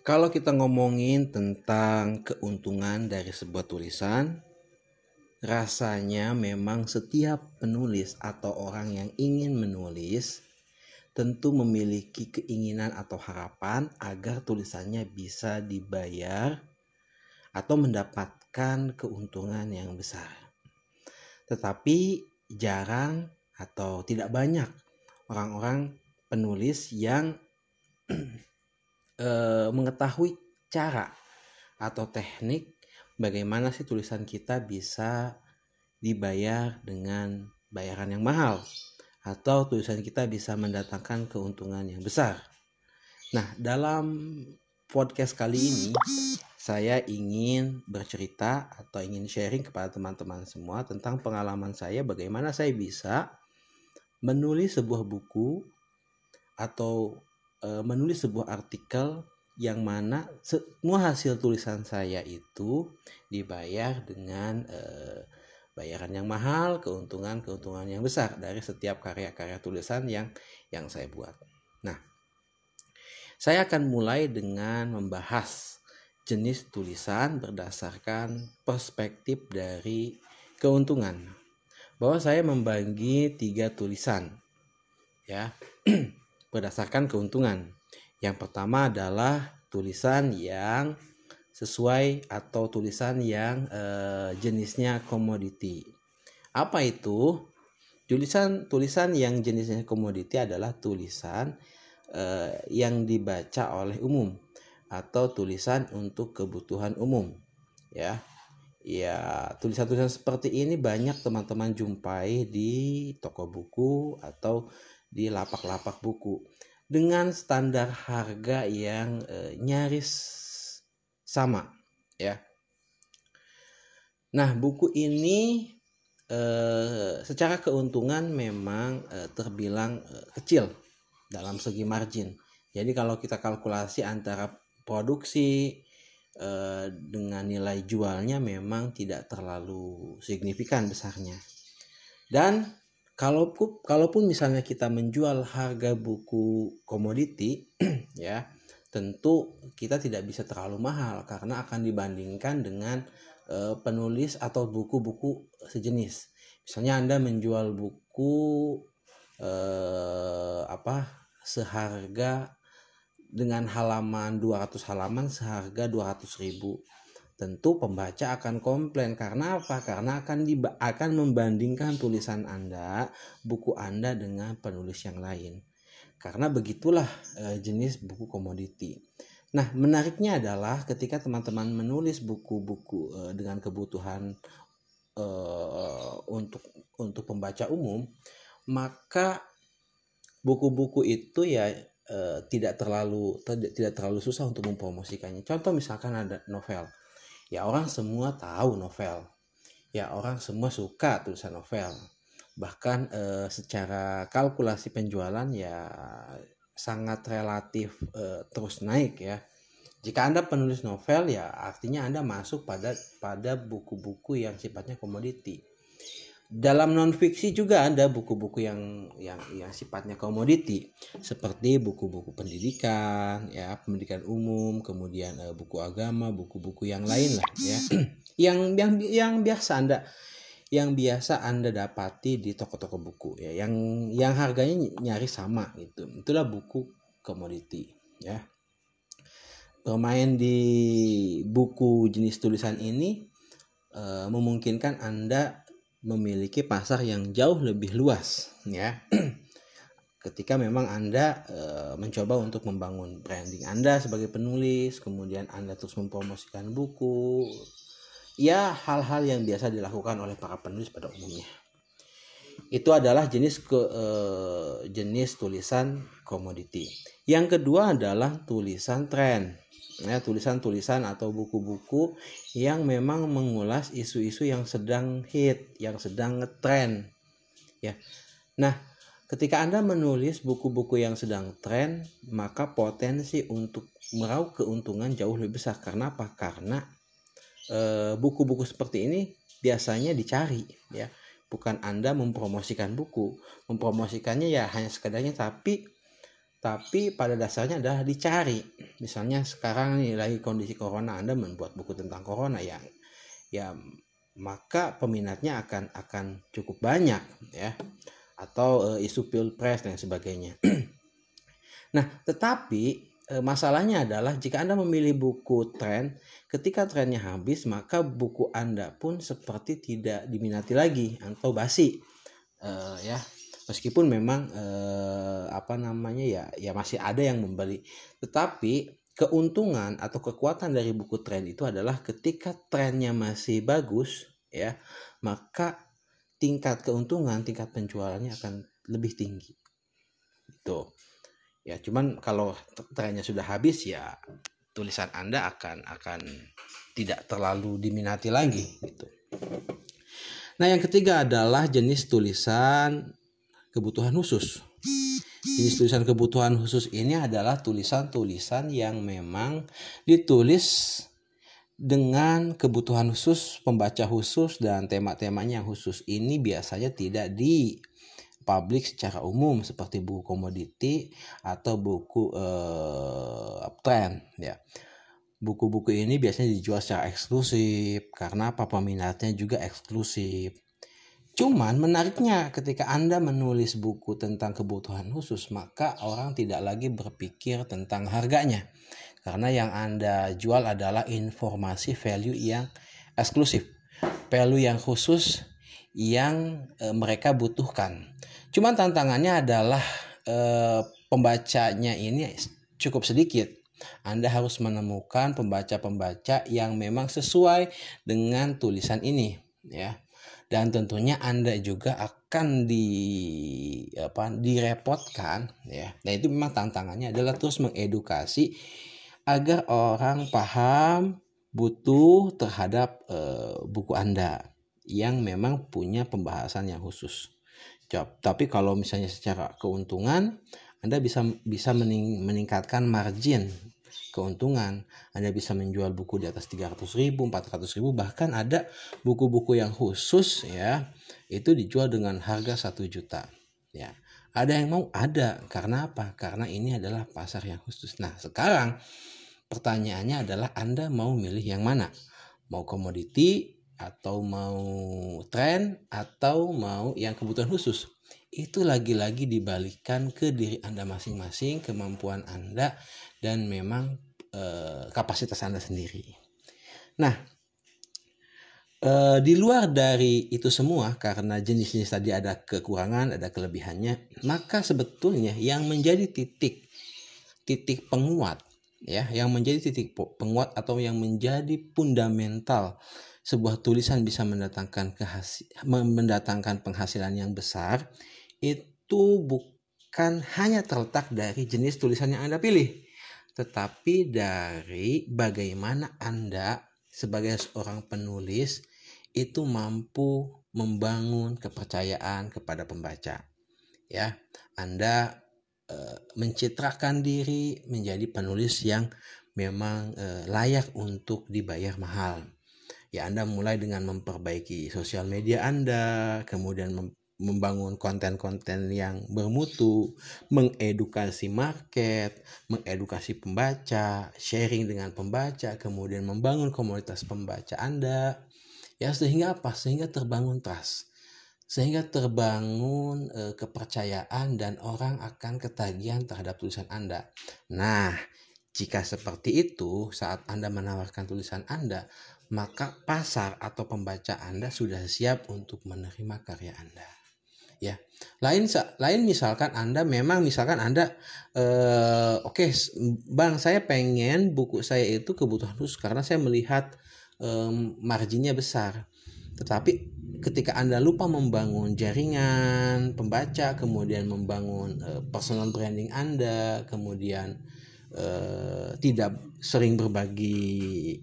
Kalau kita ngomongin tentang keuntungan dari sebuah tulisan, rasanya memang setiap penulis atau orang yang ingin menulis tentu memiliki keinginan atau harapan agar tulisannya bisa dibayar atau mendapatkan keuntungan yang besar. Tetapi jarang atau tidak banyak orang-orang penulis yang e, mengetahui cara atau teknik bagaimana sih tulisan kita bisa dibayar dengan bayaran yang mahal atau tulisan kita bisa mendatangkan keuntungan yang besar. Nah, dalam podcast kali ini saya ingin bercerita atau ingin sharing kepada teman-teman semua tentang pengalaman saya bagaimana saya bisa menulis sebuah buku atau e, menulis sebuah artikel yang mana semua hasil tulisan saya itu dibayar dengan e, bayaran yang mahal, keuntungan-keuntungan yang besar dari setiap karya-karya tulisan yang yang saya buat. Nah, saya akan mulai dengan membahas jenis tulisan berdasarkan perspektif dari keuntungan. Bahwa saya membagi tiga tulisan, ya. berdasarkan keuntungan. Yang pertama adalah tulisan yang sesuai atau tulisan yang eh, jenisnya komoditi. Apa itu? Tulisan tulisan yang jenisnya komoditi adalah tulisan eh, yang dibaca oleh umum atau tulisan untuk kebutuhan umum. Ya. Ya, tulisan-tulisan seperti ini banyak teman-teman jumpai di toko buku atau di lapak-lapak buku dengan standar harga yang e, nyaris sama ya. Nah, buku ini e, secara keuntungan memang e, terbilang e, kecil dalam segi margin. Jadi kalau kita kalkulasi antara produksi e, dengan nilai jualnya memang tidak terlalu signifikan besarnya. Dan kalaupun kalaupun misalnya kita menjual harga buku komoditi ya tentu kita tidak bisa terlalu mahal karena akan dibandingkan dengan e, penulis atau buku-buku sejenis. Misalnya anda menjual buku e, apa seharga dengan halaman 200 halaman seharga 200 ribu tentu pembaca akan komplain karena apa? Karena akan diba akan membandingkan tulisan Anda, buku Anda dengan penulis yang lain. Karena begitulah e, jenis buku komoditi. Nah, menariknya adalah ketika teman-teman menulis buku-buku e, dengan kebutuhan e, untuk untuk pembaca umum, maka buku-buku itu ya tidak terlalu tidak terlalu susah untuk mempromosikannya. Contoh misalkan ada novel ya orang semua tahu novel. Ya orang semua suka tulisan novel. Bahkan eh, secara kalkulasi penjualan ya sangat relatif eh, terus naik ya. Jika anda penulis novel ya artinya anda masuk pada pada buku-buku yang sifatnya komoditi dalam non fiksi juga ada buku-buku yang yang yang sifatnya komoditi. Seperti buku-buku pendidikan ya pendidikan umum kemudian uh, buku agama buku-buku yang lain lah ya. Yang yang yang biasa anda yang biasa anda dapati di toko-toko buku ya. Yang yang harganya nyaris sama gitu. Itulah buku komoditi ya. Bermain di buku jenis tulisan ini uh, memungkinkan anda memiliki pasar yang jauh lebih luas ya ketika memang Anda e, mencoba untuk membangun branding Anda sebagai penulis, kemudian Anda terus mempromosikan buku, ya hal-hal yang biasa dilakukan oleh para penulis pada umumnya. Itu adalah jenis ke e, jenis tulisan komoditi. Yang kedua adalah tulisan tren ya tulisan-tulisan atau buku-buku yang memang mengulas isu-isu yang sedang hit, yang sedang ngetren. Ya. Nah, ketika Anda menulis buku-buku yang sedang tren, maka potensi untuk meraup keuntungan jauh lebih besar. Karena apa? Karena eh, buku-buku e, seperti ini biasanya dicari, ya. Bukan Anda mempromosikan buku, mempromosikannya ya hanya sekedarnya tapi tapi pada dasarnya adalah dicari. Misalnya sekarang nih lagi kondisi corona Anda membuat buku tentang corona ya ya maka peminatnya akan akan cukup banyak ya. Atau uh, isu pilpres dan sebagainya. nah, tetapi masalahnya adalah jika Anda memilih buku tren, ketika trennya habis maka buku Anda pun seperti tidak diminati lagi atau basi. Uh, ya, meskipun memang uh, apa namanya ya ya masih ada yang membeli. Tetapi keuntungan atau kekuatan dari buku tren itu adalah ketika trennya masih bagus ya, maka tingkat keuntungan, tingkat penjualannya akan lebih tinggi. Itu. Ya, cuman kalau trennya sudah habis ya tulisan Anda akan akan tidak terlalu diminati lagi gitu. Nah, yang ketiga adalah jenis tulisan kebutuhan khusus. Jenis tulisan kebutuhan khusus ini adalah tulisan-tulisan yang memang ditulis dengan kebutuhan khusus, pembaca khusus dan tema-temanya khusus ini biasanya tidak di publik secara umum seperti buku komoditi atau buku uh, trend ya. Buku-buku ini biasanya dijual secara eksklusif karena apa peminatnya juga eksklusif. Cuman menariknya ketika Anda menulis buku tentang kebutuhan khusus maka orang tidak lagi berpikir tentang harganya karena yang Anda jual adalah informasi value yang eksklusif, value yang khusus yang e, mereka butuhkan. Cuman tantangannya adalah e, pembacanya ini cukup sedikit. Anda harus menemukan pembaca-pembaca yang memang sesuai dengan tulisan ini, ya. Dan tentunya Anda juga akan di apa direpotkan, ya. Nah, itu memang tantangannya adalah terus mengedukasi agar orang paham butuh terhadap uh, buku Anda yang memang punya pembahasan yang khusus. Job. Tapi kalau misalnya secara keuntungan, Anda bisa bisa mening, meningkatkan margin keuntungan. Anda bisa menjual buku di atas 300 ribu, 400 ribu, bahkan ada buku-buku yang khusus ya, itu dijual dengan harga 1 juta. Ya, ada yang mau? Ada. Karena apa? Karena ini adalah pasar yang khusus. Nah, sekarang pertanyaannya adalah Anda mau milih yang mana? Mau komoditi atau mau tren atau mau yang kebutuhan khusus? Itu lagi-lagi dibalikan ke diri Anda masing-masing, kemampuan Anda dan memang e, kapasitas Anda sendiri. Nah, e, di luar dari itu semua karena jenis-jenis tadi ada kekurangan, ada kelebihannya, maka sebetulnya yang menjadi titik titik penguat ya yang menjadi titik penguat atau yang menjadi fundamental sebuah tulisan bisa mendatangkan kehasil, mendatangkan penghasilan yang besar itu bukan hanya terletak dari jenis tulisan yang Anda pilih tetapi dari bagaimana Anda sebagai seorang penulis itu mampu membangun kepercayaan kepada pembaca ya Anda Eh, mencitrakan diri menjadi penulis yang memang uh, layak untuk dibayar mahal. Ya Anda mulai dengan memperbaiki sosial media Anda, kemudian mem membangun konten-konten yang bermutu, mengedukasi market, mengedukasi pembaca, sharing dengan pembaca, kemudian membangun komunitas pembaca Anda. Ya sehingga apa? Sehingga terbangun trust sehingga terbangun e, kepercayaan dan orang akan ketagihan terhadap tulisan Anda. Nah, jika seperti itu, saat Anda menawarkan tulisan Anda, maka pasar atau pembaca Anda sudah siap untuk menerima karya Anda. Ya, lain lain misalkan Anda memang misalkan Anda eh, oke okay, Bang saya pengen buku saya itu kebutuhan khusus karena saya melihat eh, marginnya besar. Tetapi ketika Anda lupa membangun jaringan pembaca, kemudian membangun uh, personal branding Anda, kemudian uh, tidak sering berbagi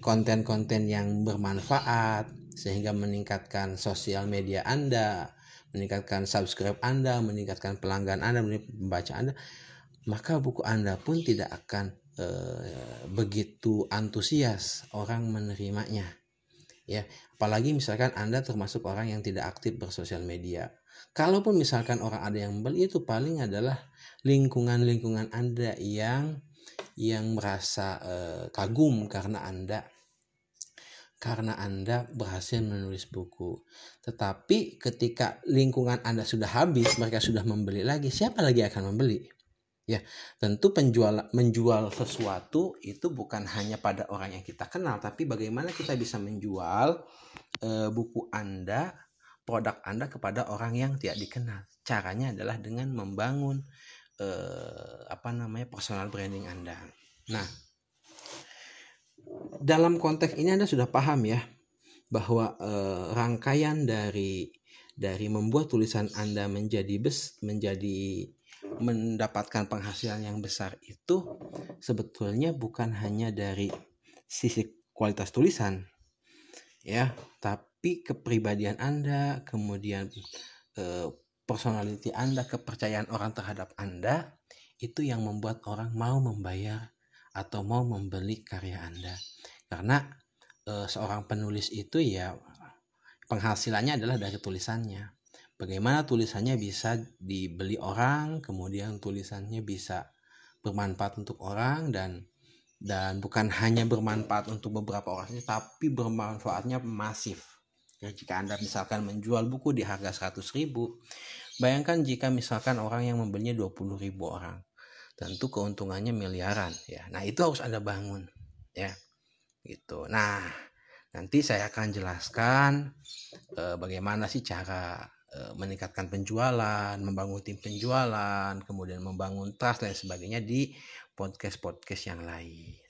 konten-konten yang bermanfaat sehingga meningkatkan sosial media Anda, meningkatkan subscribe Anda, meningkatkan pelanggan Anda, meningkatkan pembaca Anda, maka buku Anda pun tidak akan uh, begitu antusias orang menerimanya ya. Apalagi misalkan anda termasuk orang yang tidak aktif bersosial media kalaupun misalkan orang ada yang membeli itu paling adalah lingkungan-lingkungan anda yang yang merasa uh, kagum karena Anda karena Anda berhasil menulis buku. Tetapi ketika lingkungan Anda sudah habis, mereka sudah membeli lagi, siapa lagi akan membeli? Ya, tentu penjual menjual sesuatu itu bukan hanya pada orang yang kita kenal, tapi bagaimana kita bisa menjual e, buku Anda, produk Anda kepada orang yang tidak dikenal. Caranya adalah dengan membangun e, apa namanya personal branding Anda. Nah, dalam konteks ini Anda sudah paham ya bahwa e, rangkaian dari dari membuat tulisan Anda menjadi bes menjadi mendapatkan penghasilan yang besar itu sebetulnya bukan hanya dari sisi kualitas tulisan ya tapi kepribadian Anda kemudian eh, personality Anda kepercayaan orang terhadap Anda itu yang membuat orang mau membayar atau mau membeli karya Anda karena eh, seorang penulis itu ya penghasilannya adalah dari tulisannya bagaimana tulisannya bisa dibeli orang, kemudian tulisannya bisa bermanfaat untuk orang dan dan bukan hanya bermanfaat untuk beberapa orang tapi bermanfaatnya masif. Ya, jika Anda misalkan menjual buku di harga 100 ribu, bayangkan jika misalkan orang yang membelinya 20 ribu orang. Tentu keuntungannya miliaran ya. Nah, itu harus Anda bangun ya. Gitu. Nah, nanti saya akan jelaskan eh, bagaimana sih cara Eh, meningkatkan penjualan, membangun tim penjualan, kemudian membangun trust dan sebagainya di podcast-podcast yang lain.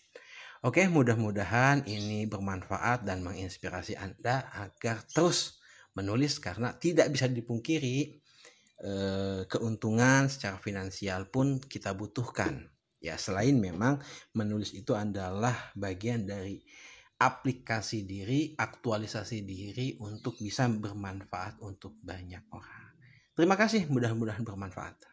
Oke, mudah-mudahan ini bermanfaat dan menginspirasi Anda agar terus menulis karena tidak bisa dipungkiri eh, keuntungan secara finansial pun kita butuhkan. Ya, selain memang menulis itu adalah bagian dari aplikasi diri, aktualisasi diri untuk bisa bermanfaat untuk banyak orang. Terima kasih, mudah-mudahan bermanfaat.